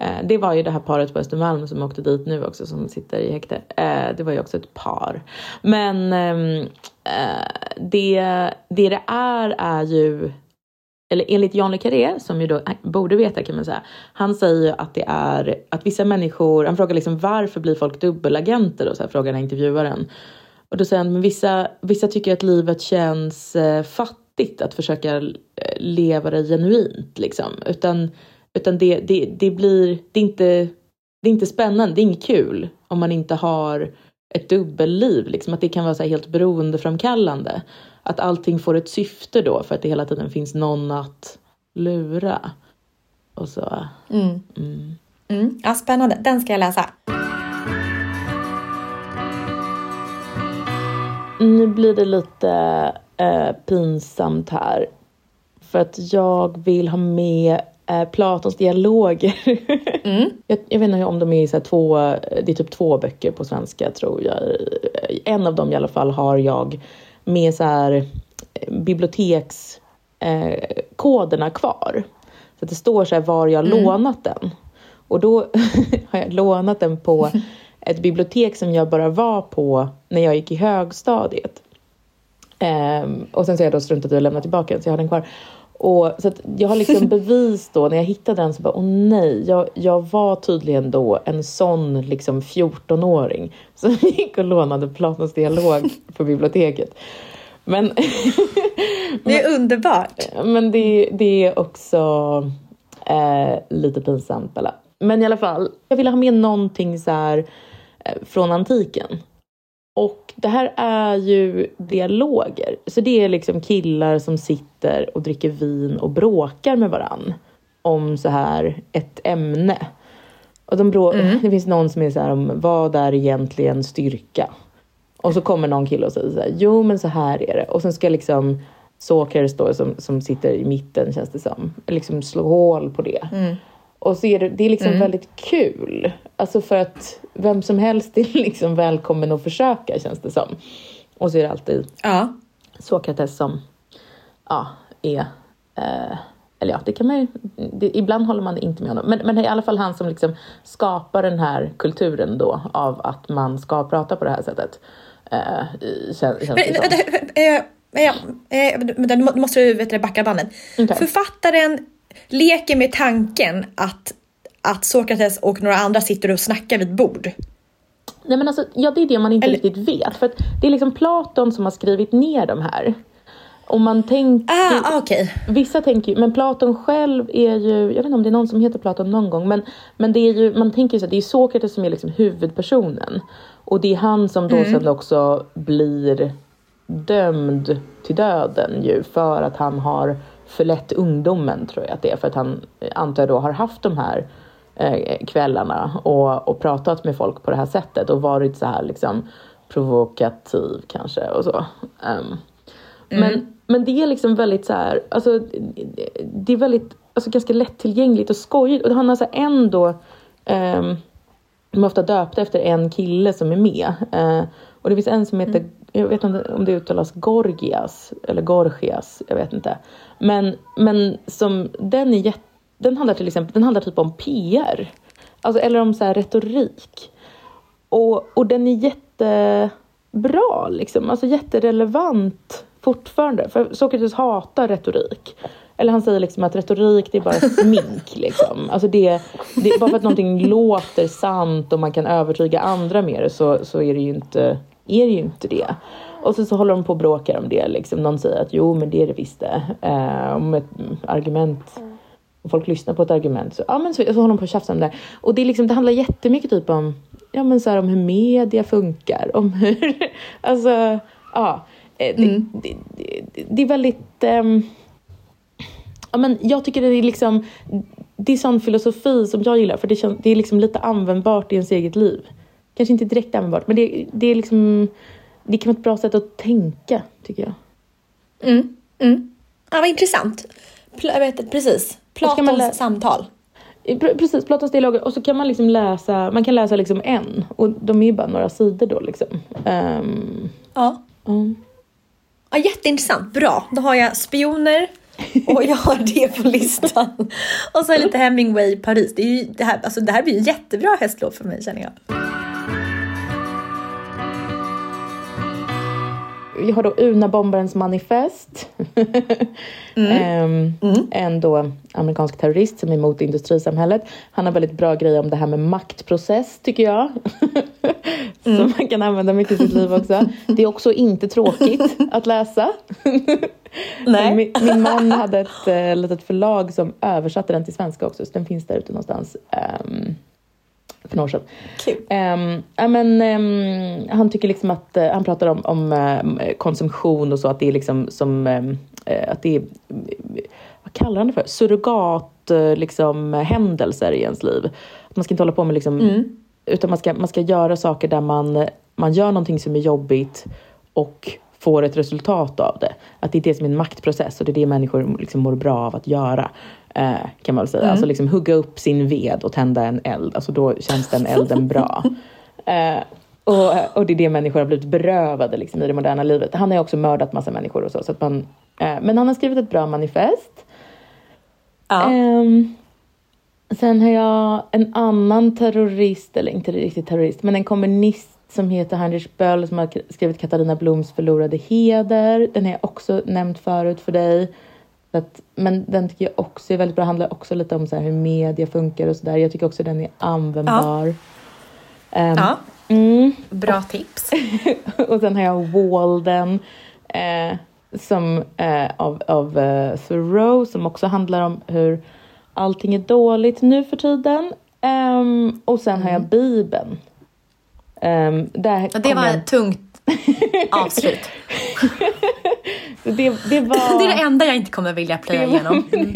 Eh, det var ju det här paret på Östermalm som åkte dit nu också som sitter i häkte. Eh, det var ju också ett par. Men ehm, eh, det, det det är är ju eller enligt Jan le Carré, som ju då eh, borde veta kan man säga, han säger ju att det är att vissa människor, han frågar liksom varför blir folk dubbelagenter och så här frågar den här intervjuaren. Och då säger han, men vissa, vissa tycker att livet känns eh, fattigt att försöka eh, leva det genuint liksom. Utan, utan det, det, det blir, det är, inte, det är inte spännande, det är inget kul om man inte har ett dubbelliv. Liksom, att det kan vara så helt beroendeframkallande. Att allting får ett syfte då för att det hela tiden finns någon att lura. Och så. Mm. Mm. Mm. Ja, spännande. Den ska jag läsa. Nu blir det lite eh, pinsamt här. För att jag vill ha med eh, Platons dialoger. Mm. jag, jag, vet inte om de är så två, det är typ två böcker på svenska tror jag. En av dem i alla fall har jag med så här eh, bibliotekskoderna eh, kvar. Så det står så här var jag mm. lånat den. Och då har jag lånat den på ett bibliotek som jag bara var på när jag gick i högstadiet. Um, och sen så har jag då struntat i att lämna tillbaka den, så jag har den kvar. Och, så jag har liksom bevis då, när jag hittade den så bara, åh nej, jag, jag var tydligen då en sån liksom 14-åring som gick och lånade Platons dialog på biblioteket. Men, det är underbart! Men det, det är också eh, lite pinsamt, Bella. Men i alla fall, jag ville ha med någonting så här, eh, från antiken. Och det här är ju dialoger. Så det är liksom killar som sitter och dricker vin och bråkar med varann om så här ett ämne. Och de brå- mm. Det finns någon som är så här om vad är egentligen styrka? Och så kommer någon kille och säger så här, jo men så här är det. Och sen ska liksom Sokrates då som, som sitter i mitten känns det som, liksom slå hål på det. Mm. Och så är det, det är liksom mm. väldigt kul. Alltså för att vem som helst är liksom välkommen att försöka känns det som. Och så är det alltid ja. Sokrates som ja, är eh, eller ja, det kan man ju, det, ibland håller man inte med honom. Men, men det är i alla fall han som liksom skapar den här kulturen då av att man ska prata på det här sättet. Eh, känns, känns men, men, men, måste du vet, backa bandet. Okay. Författaren leker med tanken att, att Sokrates och några andra sitter och snackar vid bord. Nej men alltså, ja det är det man inte Eller... riktigt vet. För det är liksom Platon som har skrivit ner de här. Och man tänker, ah, okay. Vissa tänker men Platon själv är ju, jag vet inte om det är någon som heter Platon någon gång, men, men det är ju, man tänker ju så att det är Sokrates som är liksom huvudpersonen. Och det är han som då mm. sen också blir dömd till döden ju för att han har förlett ungdomen tror jag att det är för att han antar jag då har haft de här eh, kvällarna och, och pratat med folk på det här sättet och varit så här liksom provokativ kanske och så. Um, mm. men, men det är liksom väldigt så här, alltså det är väldigt, alltså ganska lättillgängligt och skojigt och han har så här ändå um, de är ofta döpta efter en kille som är med. Uh, och det finns en som heter, mm. Jag vet inte om det uttalas Gorgias eller Gorgias, jag vet inte. Men, men som, den, är jätt, den handlar till exempel den handlar typ om PR. Alltså, eller om så här retorik. Och, och den är jättebra, liksom. alltså jätterelevant fortfarande. För Sokrates hatar retorik. Eller han säger liksom att retorik det är bara smink. Liksom. Alltså det, det, bara för att någonting låter sant och man kan övertyga andra med det så, så är, det ju inte, är det ju inte det. Och så, så håller de på och bråkar om det. Liksom. Någon säger att jo, men det är det visst det. Eh, om ett argument, om folk lyssnar på ett argument så, ja, men så, så håller de på och tjafsar om det. Och det, är liksom, det handlar jättemycket typ om, ja, men så här, om hur media funkar. Om hur, alltså, ja. Eh, det, mm. det, det, det, är väldigt... Um, ja, men jag tycker det är liksom... Det är sån filosofi som jag gillar, för det, känns, det är liksom lite användbart i ens eget liv. Kanske inte direkt användbart, men det, det är liksom det kan vara ett bra sätt att tänka, tycker jag. Mm. Mm. Ja, vad intressant. Pl jag vet, precis. Platons samtal. Precis, Platons dialoger. Och så kan man liksom läsa, man kan läsa liksom en. Och de är ju bara några sidor då liksom. Um, ja. Um. ja. Jätteintressant, bra. Då har jag spioner och jag har det på listan. och så lite Hemingway Paris. Det, är ju, det, här, alltså, det här blir ju jättebra höstlov för mig känner jag. Jag har då Una-bombarens manifest. mm. um, mm. En då amerikansk terrorist som är emot industrisamhället. Han har väldigt bra grejer om det här med maktprocess tycker jag. mm. som man kan använda mycket i sitt liv också. Det är också inte tråkigt att läsa. Nej. Min, min, man hade ett äh, litet förlag som översatte den till svenska också, så den finns där ute någonstans. Um, för några år sedan. Kul. Um, ja, men, um, han tycker liksom att, uh, han pratar om, om uh, konsumtion och så, att det är liksom som, uh, att det är, vad kallar han det för? Surrogat liksom, händelser i ens liv. Att man ska inte hålla på med liksom, mm. utan man ska, man ska göra saker där man, man gör någonting som är jobbigt och får ett resultat av det. Att det är det som är en maktprocess och det är det människor liksom mår bra av att göra. Eh, kan man väl säga. Mm. Alltså liksom hugga upp sin ved och tända en eld. Alltså då känns den elden bra. Eh, och, och det är det människor har blivit berövade liksom, i det moderna livet. Han har ju också mördat massa människor och så. så att man, eh, men han har skrivit ett bra manifest. Ja. Um, sen har jag en annan terrorist, eller inte riktigt terrorist, men en kommunist som heter Heinrich Böll som har skrivit Katarina Bloms förlorade heder. Den har jag också nämnt förut för dig. Att, men den tycker jag också är väldigt bra. Handlar också lite om så hur media funkar och sådär. Jag tycker också den är användbar. Ja. Um, ja. Mm. Bra tips. och sen har jag Walden eh, som, eh, av, av uh, Thoreau som också handlar om hur allting är dåligt nu för tiden. Um, och sen mm. har jag mm. Bibeln. Um, där det var jag... ett tungt avslut. Det, det, var... det är det enda jag inte kommer vilja plöja igenom. Det var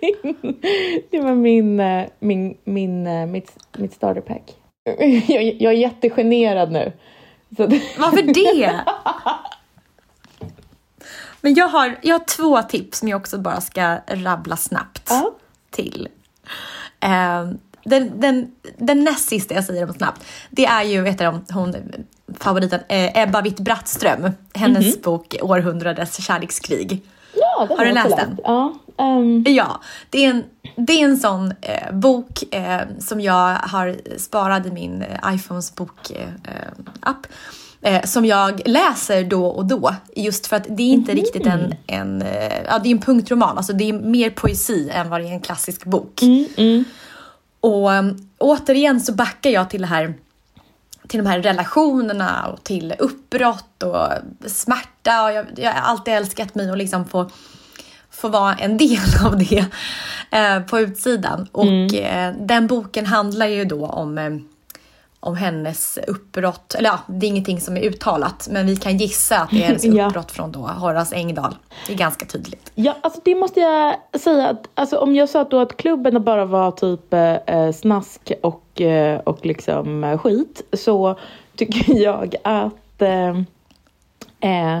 min, det var min, eh, min, min, eh, mitt, mitt starterpack. Jag, jag är jättegenerad nu. Så Varför det? Men jag har, jag har två tips som jag också bara ska rabbla snabbt uh. till. Um, den, den, den näst sista jag säger dem snabbt, det är ju, vet du, hon, favoriten eh, Ebba Witt-Brattström. Hennes mm -hmm. bok Århundradets kärlekskrig. Ja, har du läst den? Ja. Um... ja, det är en, det är en sån eh, bok eh, som jag har sparat i min eh, iPhones bokapp. Eh, eh, som jag läser då och då. Just för att det är inte mm. riktigt en, en, ja, det är en punktroman. Alltså det är mer poesi än vad det är en klassisk bok. Mm, mm. Och återigen så backar jag till det här till de här relationerna och till uppbrott och smärta. Och jag, jag har alltid älskat mig och liksom få, få vara en del av det eh, på utsidan. Och mm. eh, den boken handlar ju då om eh, om hennes uppbrott, eller ja, det är ingenting som är uttalat, men vi kan gissa att det är hennes uppbrott ja. från då Horace Engdahl. Det är ganska tydligt. Ja, alltså det måste jag säga. Att, alltså, om jag sa då att klubben bara var typ eh, snask och, eh, och liksom eh, skit, så tycker jag att eh, eh,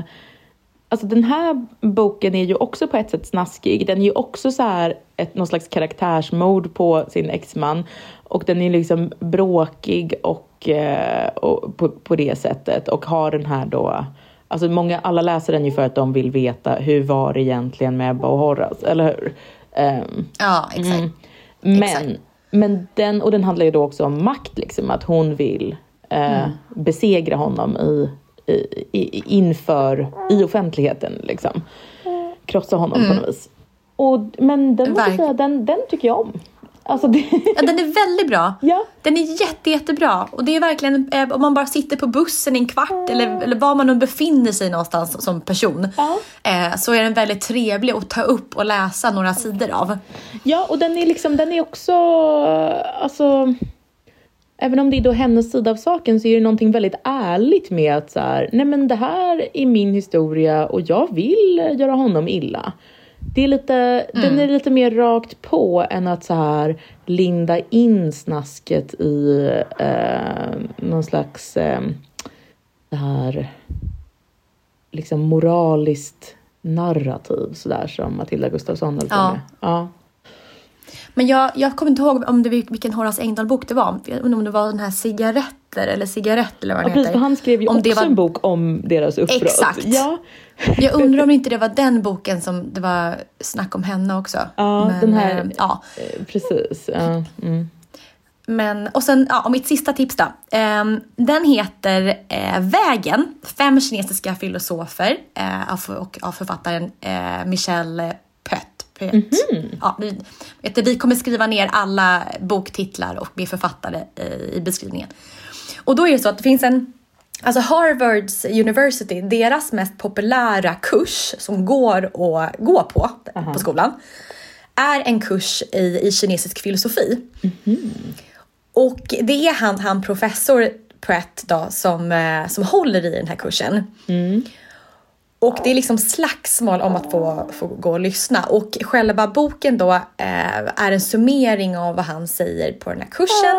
Alltså den här boken är ju också på ett sätt snaskig. Den är ju också så här ett, någon slags karaktärsmord på sin exman. Och den är liksom bråkig och, eh, och på, på, det sättet och har den här då Alltså många, alla läser den ju för att de vill veta hur var det egentligen med Ebba och Horace, eller hur? Um, ja, exakt. Mm. Men, exakt. men den, och den handlar ju då också om makt, liksom, att hon vill uh, mm. besegra honom i, i, inför, i offentligheten. Liksom. Krossa honom mm. på något vis. Och, men den, måste säga, den, den tycker jag om. Alltså det... ja, den är väldigt bra. Ja. Den är jätte, jättebra. Och det är verkligen, eh, om man bara sitter på bussen i en kvart mm. eller, eller var man nu befinner sig någonstans som person, ja. eh, så är den väldigt trevlig att ta upp och läsa några sidor av. Ja, och den är liksom, den är också, alltså, även om det är då hennes sida av saken så är det någonting väldigt ärligt med att så här, nej men det här är min historia och jag vill göra honom illa. Det är lite, mm. Den är lite mer rakt på än att så här linda in snasket i eh, någon slags eh, det här liksom moraliskt narrativ sådär som Matilda Gustafsson höll på ja. med. Ja. Men jag, jag kommer inte ihåg om det, vilken Horace Engdahl-bok det var. Jag undrar om det var den här cigaretter eller cigarett eller vad den ja, heter. han skrev ju om också var... en bok om deras uppbrott. Exakt. Ja. Jag undrar om inte det var den boken som det var snack om henne också. Ja, Men, den här. Äh, ja. Eh, precis. Ja. Mm. Men, och sen, ja, och mitt sista tips då. Um, den heter uh, Vägen, fem kinesiska filosofer uh, av, och av författaren uh, Pött. Mm -hmm. ja, vi, vet vi kommer skriva ner alla boktitlar och be författare i beskrivningen. Och då är det så att det finns en Alltså Harvards University, deras mest populära kurs som går att gå på Aha. på skolan är en kurs i, i kinesisk filosofi. Mm. Och det är han, han professor Pratt då, som, eh, som håller i den här kursen. Mm. Och det är liksom slagsmål om att få, få gå och lyssna. Och själva boken då eh, är en summering av vad han säger på den här kursen.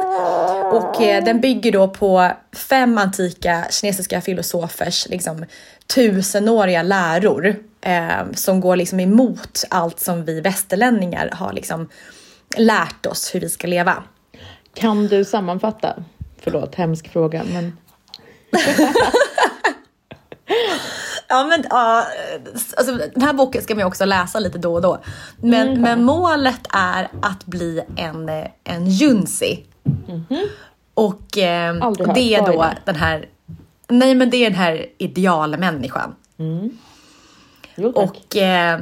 Och eh, den bygger då på fem antika kinesiska filosofers liksom, tusenåriga läror. Eh, som går liksom emot allt som vi västerlänningar har liksom lärt oss hur vi ska leva. Kan du sammanfatta? Förlåt, hemsk fråga men... Ja, men ja, alltså, den här boken ska man ju också läsa lite då och då. Men, mm. men målet är att bli en, en junsi. Mm. Och eh, det är då den här, nej men det är den här idealmänniskan. Mm. Jo, och eh,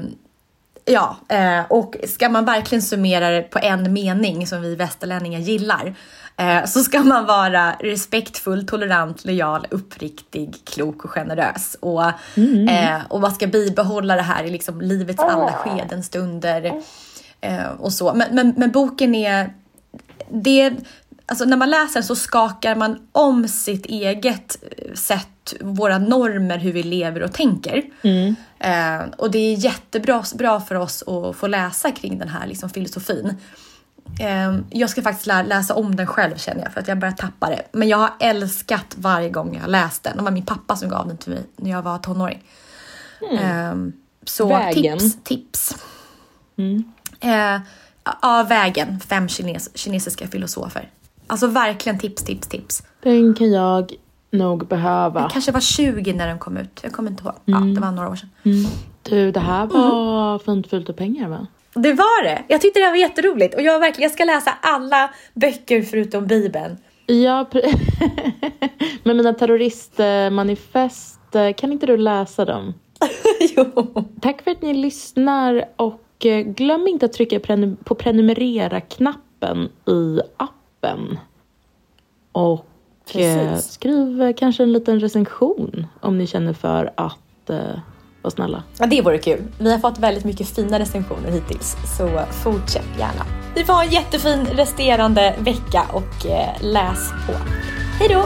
ja, eh, och ska man verkligen summera det på en mening som vi västerlänningar gillar så ska man vara respektfull, tolerant, lojal, uppriktig, klok och generös. Och, mm. eh, och man ska bibehålla det här i liksom livets alla skeden, stunder eh, och så. Men, men, men, boken är... Det, alltså när man läser så skakar man om sitt eget sätt, våra normer, hur vi lever och tänker. Mm. Eh, och det är jättebra bra för oss att få läsa kring den här liksom, filosofin. Ehm, jag ska faktiskt lä läsa om den själv känner jag för att jag börjar tappa det. Men jag har älskat varje gång jag har läst den. Det var min pappa som gav den till mig när jag var tonåring. Mm. Så Vägen. tips, tips. Mm. Uh, ja, Vägen, fem kines kinesiska filosofer. Alltså verkligen tips, tips, tips. Den kan jag nog behöva. Jag kanske var 20 när den kom ut. Jag kommer inte ihåg. Mm. Ja, det var några år sedan. Mm. Du, det här var mm. Fint fult och pengar va? Det var det. Jag tyckte det var jätteroligt och jag, verkligen, jag ska läsa alla böcker förutom Bibeln. Ja, men mina terroristmanifest, kan inte du läsa dem? jo. Tack för att ni lyssnar och eh, glöm inte att trycka på prenumerera-knappen i appen. Och eh, Precis. skriv kanske en liten recension om ni känner för att var snälla. Ja, det vore kul. Vi har fått väldigt mycket fina recensioner hittills, så fortsätt gärna. Vi får ha en jättefin resterande vecka och eh, läs på. Hej då!